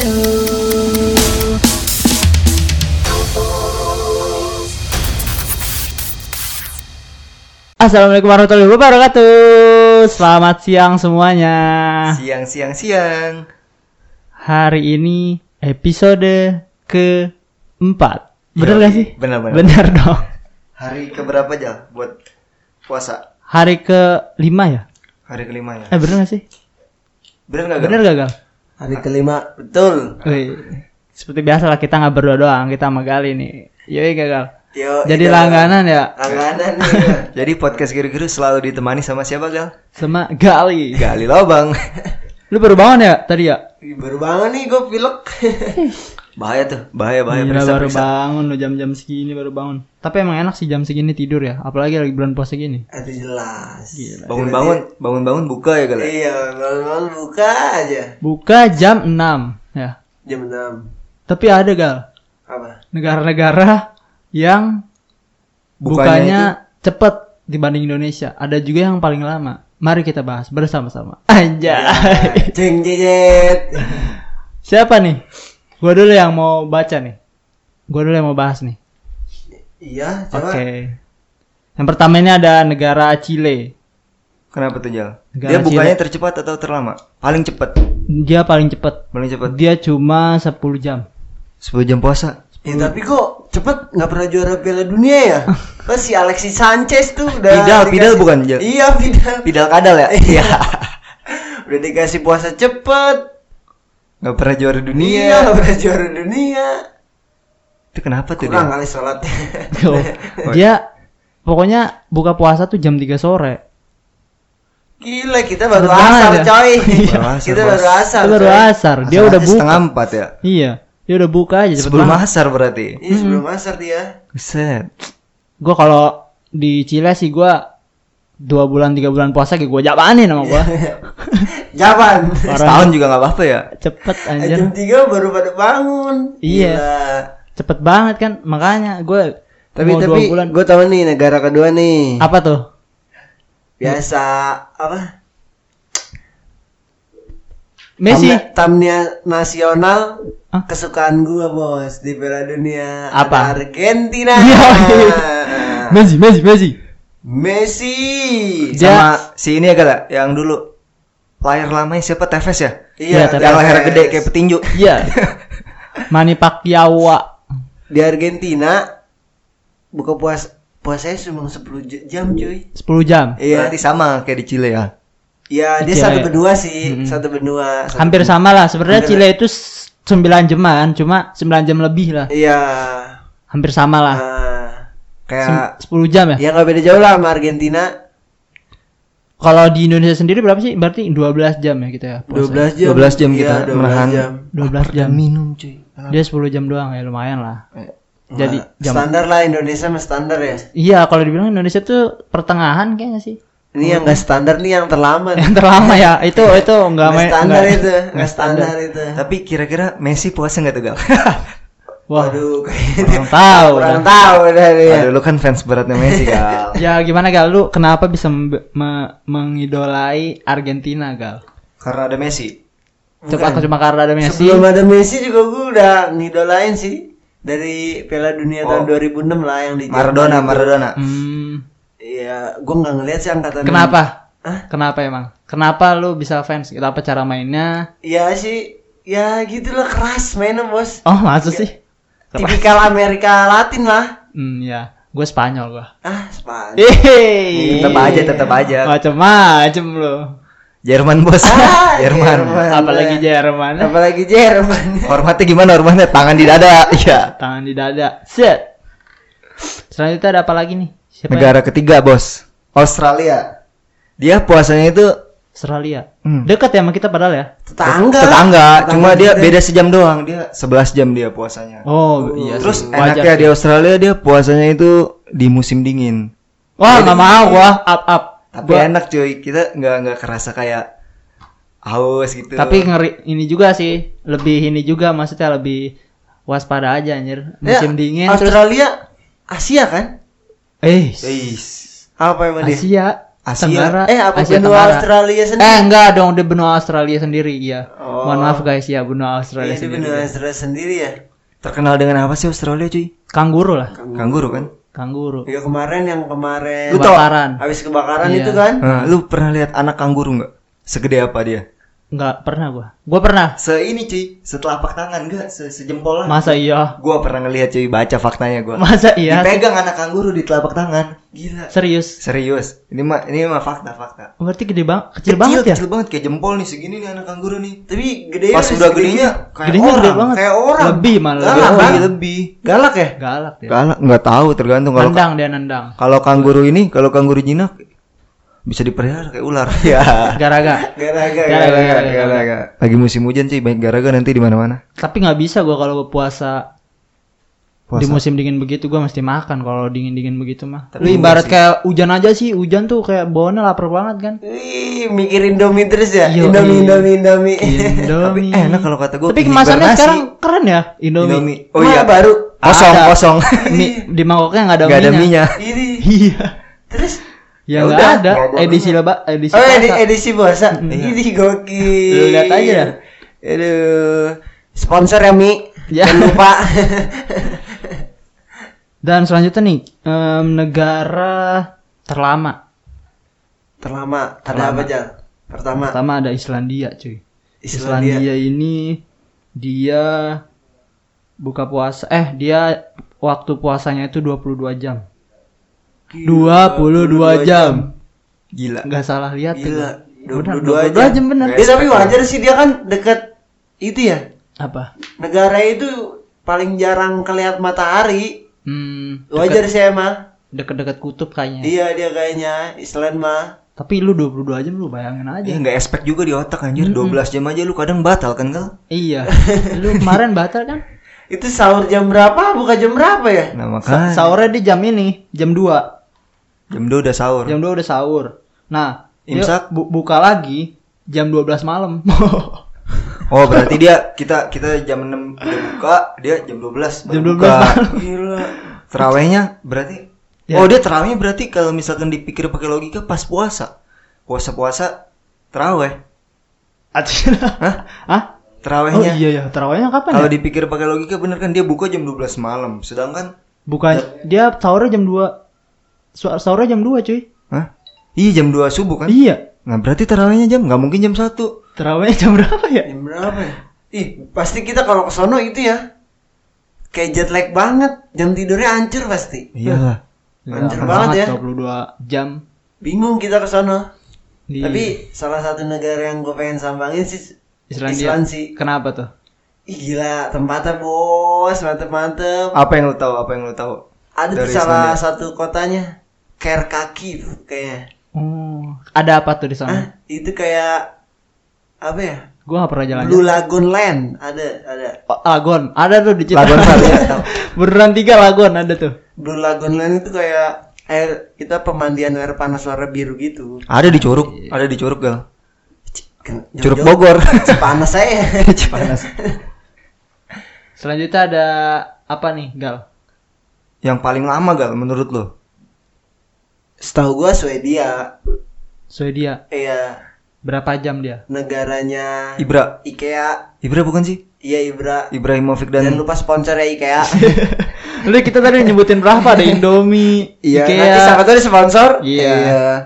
Assalamualaikum warahmatullahi wabarakatuh. Selamat siang semuanya. Siang siang siang. Hari ini episode keempat. Bener Yoi, gak sih? bener, bener. Bener dong. Hari keberapa aja buat puasa? Hari ke lima ya? Hari kelima ya. Eh bener gak sih? Bener nggak? Bener gak? Hari kelima betul. Wih, Seperti biasa lah kita nggak berdua doang, kita sama Gali nih. Yoi gagal. Yo, Jadi itu langganan ya Langganan nih. Jadi podcast giru-giru selalu ditemani sama siapa gal? sama Gali. Gali lobang. Lu baru bangun ya tadi ya? Baru banget nih gue pilek. bahaya tuh, bahaya bahaya. Gila, Periksa, baru periksa. bangun lu jam-jam segini baru bangun. Tapi emang enak sih jam segini tidur ya, apalagi lagi bulan puasa gini. Itu jelas. Gila. Bangun-bangun, bangun-bangun buka ya gal. ya? Iya, bangun buka aja. Buka jam 6 ya. Jam 6. Tapi ada gal Apa? negara-negara yang Bukanya bukanya cepet dibanding Indonesia. Ada juga yang paling lama. Mari kita bahas bersama-sama. Anjay. Ceng jejet. Siapa nih? Gua dulu yang mau baca nih. Gua dulu yang mau bahas nih. Iya, Oke. coba. Yang pertama ini ada negara Chile. Kenapa tuh Jal? Negara Dia bukanya tercepat atau terlama? Paling cepat. Dia paling cepet. Paling cepat. Dia cuma 10 jam. 10 jam puasa. Ya, tapi kok cepet nggak pernah juara Piala Dunia ya? Pas si Alexis Sanchez tuh udah Vidal, dikasih- Vidal bukan, Jal? Iya, Vidal. Pidal kadal ya? Iya. Udah dikasih puasa cepet. Gak pernah juara Iya, dunia. nggak pernah juara dunia. Itu kenapa tuh Kurang dia? kali sholatnya. Tuh. dia pokoknya buka puasa tuh jam 3 sore. Gila kita baru asar ya? coy. Baru asar, kita baru asar. Dia baru coy. asar. Dia Asal udah buka. setengah empat ya. Iya. Dia udah buka aja cepet Sebelum banget. asar berarti. Iya sebelum asar dia. Buset. Gua kalau di Chile sih gua dua bulan tiga bulan puasa kayak gua jabanin sama gua. Jaban. Setahun juga nggak apa-apa ya. Cepet Jam anjir. tiga baru pada bangun. Iya. Gila. Cepet banget kan. Makanya gua Tapi mau tapi bulan. gue tahu nih negara kedua nih. Apa tuh? Biasa apa? Messi. Tamnya, nasional Hah? kesukaan gua bos di Piala Dunia. Apa? Ada Argentina. Iya, iya. Messi, Messi, Messi. Messi. Sama si ini ya gak yang dulu layar lamanya siapa Tevez ya? Iya, Iya, Yang leher Tevez. gede kayak petinju. Iya. Manny Pacquiao. di Argentina buka puas puasanya cuma 10 j- jam cuy 10 jam. iya Berarti sama kayak di Chile ya. iya dia Iya, satu benua sih Mm-mm. satu benua satu Hampir benua. sama lah. Sebenarnya Chile itu s- 9 jaman, cuma 9 jam lebih lah. iya Hampir sama lah. nah, Kayak Sem- 10 jam ya? ya nggak beda jauh lah sama Argentina Kalau di Indonesia sendiri berapa sih? Berarti 12 jam ya kita ya. puasa. 12 jam 12 jam Iya, kita 12 menahan. jam. 12 jam. minum cuy. Dia 10 jam doang ya lumayan lah. Jadi Nah, jam standar lah Indonesia mah standar ya Iya, kalau dibilang Indonesia tuh pertengahan kayaknya sih. ini yang nggak standar nih yang terlama nih. Yang terlama ya. Itu itu enggak nggak main standar nggak- itu nggak nggak standar itu Tapi kira-kira Messi puasa nggak tuh gal? Wah, waduh kurang tahu. kurang tahu dari ya Aduh lu kan fans beratnya Messi gal. Ya gimana Gal? Lu kenapa bisa me- mengidolai Argentina Gal? Karena ada Messi. Coba cuma karena ada Messi. Sebelum ada Messi juga gue udah ngidolain sih dari Piala Dunia tahun Oh. 2006 lah yang di Maradona, Jerman itu. Maradona. Hmm, Iya, gue nggak ngeliat sih angkatan. kenapa? Hah? Kenapa emang? Kenapa lu bisa fans? Kenapa cara mainnya? Ya sih, ya gitu lah keras mainnya bos. Oh, maksud sih? Tipikal Amerika Latin lah. Hmm, ya. Gue Spanyol gua. Ah, Spanyol. Hehehe. Tetap aja, tetap aja. Macem-macem lu. Jerman bos. Ah, Jerman. Jerman. Apalagi Jerman. Apalagi Jerman. Hormatnya gimana hormatnya? Tangan di dada. Iya. Tangan di dada. Set. Selanjutnya ada apa lagi nih? Siapa yang- Negara ketiga bos. Australia. Dia puasanya itu Australia. Hmm. Dekat ya sama kita padahal ya. Tetangga. tetangga, cuma dia kita. beda sejam doang. Dia 11 jam dia puasanya. Oh, iya. Terus sih. Enaknya di Australia dia puasanya itu di musim dingin. Wah, nggak mau gua up up. Tapi Gua- enak cuy. Kita nggak nggak kerasa kayak haus gitu. Tapi ngeri ini juga sih, lebih ini juga maksudnya lebih waspada aja anjir. Musim Ya, dingin terus Australia Asia kan? eh Eis. Apa emang dia? Asia. Tenggara, Eh apa Asia benua Tenggara. Australia sendiri? Eh enggak dong, dia benua Australia sendiri, iya. Oh. Mohon maaf guys ya, benua Australia Iya, di sendiri. benua Australia sendiri ya. Terkenal dengan apa sih Australia cuy? Kanguru lah, Kanguru kan? kanguru. Ya kemarin yang kemarin Lu Kebakaran. habis kebakaran Iya. itu kan? Nah, lu pernah lihat anak kanguru nggak? Segede apa dia? Enggak pernah gua. Gua pernah. Se ini cuy, setelapak tangan enggak? Se sejempol lah. Masa iya? Gua pernah ngelihat cuy, baca faktanya gua. Masa iya? Dipegang anak kanguru di telapak tangan. Gila. Serius? Serius. Ini mah ini mah fakta fakta. Berarti gede banget, kecil, banget ya? Kecil banget kayak jempol nih segini nih anak kanguru nih. Tapi gede Pas udah gedenya kayak Gedenya orang. gede banget. kayak orang. Lebih malah. Galak, lebih. kan? Lebih, lebih. Galak ya? Galak dia. Galak nggak tahu tergantung kalau Nendang dia nendang. kalau kanguru ini kalau kanguru jinak bisa dipelihara kayak ular. ya. Garaga. Garaga. Garaga, garaga. garaga. Lagi musim hujan sih banyak garaga nanti di mana-mana. Tapi nggak bisa gua kalau puasa, Puasa. di musim dingin begitu gua mesti makan kalau dingin-dingin begitu mah. Tapi Lu ibarat kayak hujan aja sih, hujan tuh kayak bawaannya lapar banget kan. Wih, mikirin Indomie terus ya? Yo, Indomie, iya. Indomie, Indomie. Tapi Indomie. enak kalau kata gue. Tapi kemasannya sekarang keren ya, Indomie. Indomie. Oh iya, baru. Kosong, Ada. kosong. Mi- di mangkoknya nggak ada Gak ada minyak. minyak. Ini. Iya. Terus Ya Ya nggak udah, ada. Edisi leba, edisi Oh, edi edisi puasa. Mm. Ini gokil. Lu lihat aja dah. Aduh. Sponsor ya, Mi. Ya. Jangan lupa. Dan selanjutnya nih, em, negara terlama. Terlama. Ada Terlama. apa, Jal? Pertama, Pertama ada Islandia, cuy. Islandia. Islandia ini dia buka puasa eh dia waktu puasanya itu 22 jam. 22 jam. Gila. Nggak salah lihat. Gila. Benar, 22 22 jam bener. Ya, tapi wajar sih dia kan dekat itu ya. Apa? Negara itu paling jarang kelihat matahari. Hmm, Wajar sih emang. deket-deket kutub kayaknya. Iya dia kayaknya Island mah. Tapi lu 22 jam lu bayangin aja. Ya nggak expect juga di otak anjir 12 jam aja lu kadang batal kan kal? Iya. lu kemarin batal kan? Itu sahur jam berapa? Buka jam berapa ya? Nah Sa makanya sahurnya di jam ini, jam 2. Jam 2 udah sahur. Jam 2 udah sahur. Nah, Imsak? bu- buka lagi jam 12 malam. Oh berarti dia kita kita jam 6 udah buka dia jam 12 baru Jam 12 buka. malam. Gila. Terawihnya berarti Ya. Oh dia terawihnya berarti kalau misalkan dipikir pakai logika pas puasa. Puasa-puasa terawih. Artinya Hah? Hah? Oh Terawihnya. iya ya, terawihnya kapan Kalau ya? dipikir pakai logika bener kan dia buka jam 12 malam. Sedangkan Bukan dia sahurnya jam 2. Sahurnya jam 2, cuy. Hah? Iya jam 2 subuh kan? Iya. Nah berarti terawihnya jam nggak mungkin jam 1 Terawihnya jam berapa ya? Jam berapa ya? Ih, pasti kita kalau ke sono itu ya. Kayak jet lag banget. Jam tidurnya hancur pasti. Iyalah. Hancur Lama banget ya. 22 jam. Bingung kita ke sono. Di Tapi salah satu negara yang gue pengen sambangin sih Islandia. Island sih. Kenapa tuh? Ih gila, tempatnya bos, mantep-mantep. Apa yang lu tahu? Apa yang lu tahu? Ada dari salah Islandia? satu kotanya Kerkaki kayaknya. Oh, ada apa tuh di Ah, sana? itu kayak apa ya? Gua gak pernah jalan. Blue Lagoon Land ada ada. Oh, Lagon, ada tuh di Cipta. Lagon Valley, ya, tahu. Beneran tiga Lagon ada tuh. Blue Lagoon Land itu kayak air kita pemandian air panas warna biru gitu. Ada di Curug, ada di Curug gal. Curug Bogor. Panas saya. Panas. Selanjutnya ada apa nih, Gal? Yang paling lama gal menurut lo? Setahu gua Swedia. Swedia. Iya, Berapa jam dia? negaranya Ibra. IKEA. Ibra bukan sih? Iya Ibra. Ibrahimovic Jangan dan lupa sponsornya IKEA. Udah kita tadi nyebutin berapa ada Indomie, Iya, Ikea. nanti siapa ada sponsor. Iya.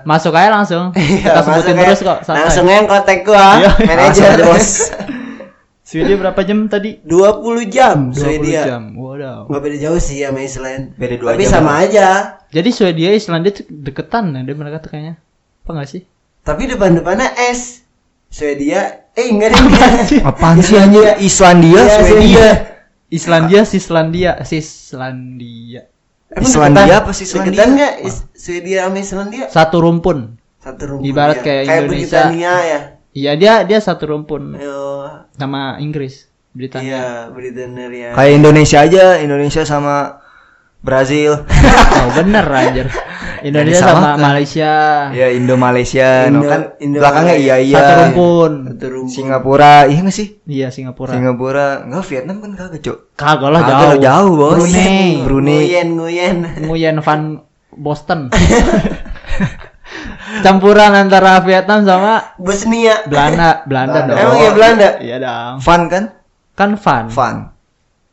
Masuk aja langsung. Iya, kita sebutin terus kok. santai. Langsung yang kontak gua, Iya. manajer aja, bos. Swedia berapa jam tadi? 20 jam 20 Swedia. jam. Waduh. Nggak beda jauh sih sama Iceland. Beda dua Tapi jam. sama aja. Jadi Swedia Islandia deketan ya dia mereka tuh kayaknya. Apa enggak sih? Tapi depan-depannya es. Swedia, eh enggak deh. enggak. apaan sih anjir? Islandia, Iya, Swedia. Islandia, Sislandia, Sislandia. Emang Islandia deketan- apa sih Islandia? Deketan nggak Is- Swedia sama Islandia? Satu rumpun. Satu rumpun. Ibarat ya. kayak Indonesia. Britania ya. Iya dia dia satu rumpun Ayo. sama Inggris, Britania. Iya, Britania ya. Kayak Indonesia aja, Indonesia sama Brazil. Oh bener anjir. Indonesia sama disamakan. Malaysia. ya Indo Malaysia, no Indo- kan Indo- belakangnya iya iya. Satu rumpun. Satu rumpun. Singapura, iya nggak sih? Iya Singapura. Singapura, enggak Vietnam kan kagak cok. Kagak lah Kagak jauh. lah, jauh bos. Brunei. Brunei. Nguyen, Nguyen. Nguyen van Boston. campuran antara Vietnam sama Bosnia. Belanda, Belanda Belanda. dong. Emang ya Belanda? Iya dong. Fun kan? Kan fun. Fun.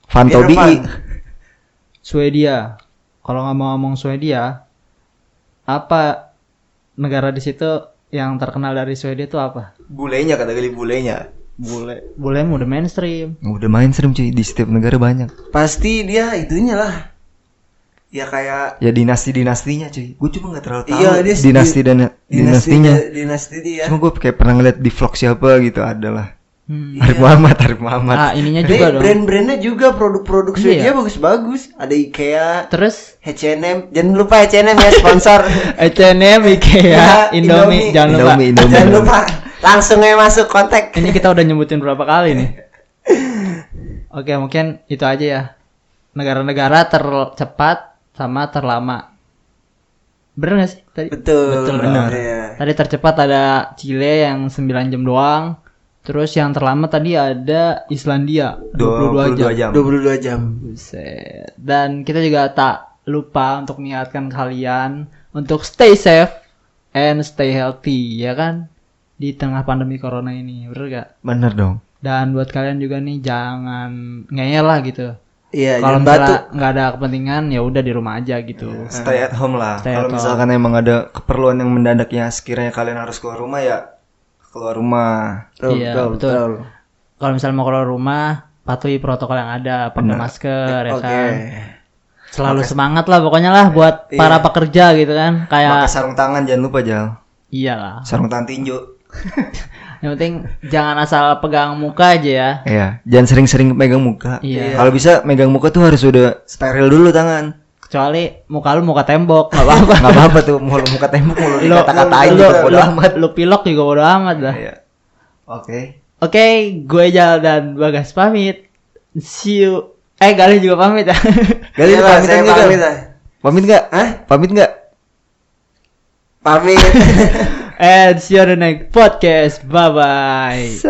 Fun Tobi. Swedia. Kalau nggak mau ngomong Swedia, apa negara di situ yang terkenal dari Swedia itu apa? Bulenya kata kali bulenya. Bule, bule udah mainstream. Udah mainstream cuy di setiap negara banyak. Pasti dia itunya lah. Ya kayak Ya dinasti-dinastinya cuy. Gue cuma nggak terlalu tahu Iya, dia dinasti di- dan dinastinya. dinasti dia. Cuma gue kayak pernah ngeliat di vlog siapa gitu adalah. Hmm. Arif Muhammad, Arif Muhammad. Ah, ininya juga dong. brand-brandnya juga produk-produk Iya. Swedia bagus-bagus. Ada IKEA, Terus H&M. Jangan lupa H&M ya sponsor. H&M, IKEA, Ya, Indomie, Indomie. jangan lupa. Indomie, Indomie. Jangan lupa langsung aja masuk kontak. Ini kita udah nyebutin berapa kali nih. Oke, mungkin itu aja ya. Negara-negara tercepat sama terlama. Bener gak sih tadi? Betul. Betul, benar. Iya. Tadi tercepat ada Chile yang 9 jam doang. Terus yang terlama tadi ada Islandia 22, 22 jam. jam. 22 jam. Buset. Dan kita juga tak lupa untuk mengingatkan kalian untuk stay safe and stay healthy, ya kan? Di tengah pandemi corona ini, bener gak? Bener dong. Dan buat kalian juga nih jangan ngeyel lah gitu. Iya, Kalau misalnya nggak ada kepentingan ya udah di rumah aja gitu. Stay at home lah. Kalau home. misalkan emang ada keperluan yang mendadak ya sekiranya kalian harus keluar rumah ya keluar rumah. Betul, Iya, betul, betul. betul. Kalau misalnya mau keluar rumah, patuhi protokol yang ada, pakai masker ya Oke. kan. Selalu semangat lah pokoknya lah buat Iya. para pekerja gitu kan. Pakai Kayak sarung tangan jangan lupa Jal. iyalah. Sarung tangan tinju. Yang penting jangan asal pegang muka aja ya. Iya, jangan sering-sering megang muka. Iya. Kalau bisa megang muka tuh harus udah steril dulu tangan. Kecuali muka lu muka tembok, nggak apa-apa. Nggak apa-apa tuh mau lu muka tembok mau lu Lu- dikata-katain lu- juga lu- bodo lu- amat. Lu pilok juga bodo amat dah. Iya. Oke. Oke, gue Jal dan Bagas pamit. See you. Eh, Galih juga pamit ya. Gali Iya lu lah, pamitan saya nggak, Gal? pamit lah. Pamit nggak? Hah? Pamit nggak? Pamit. And see you on the next podcast. Bye bye.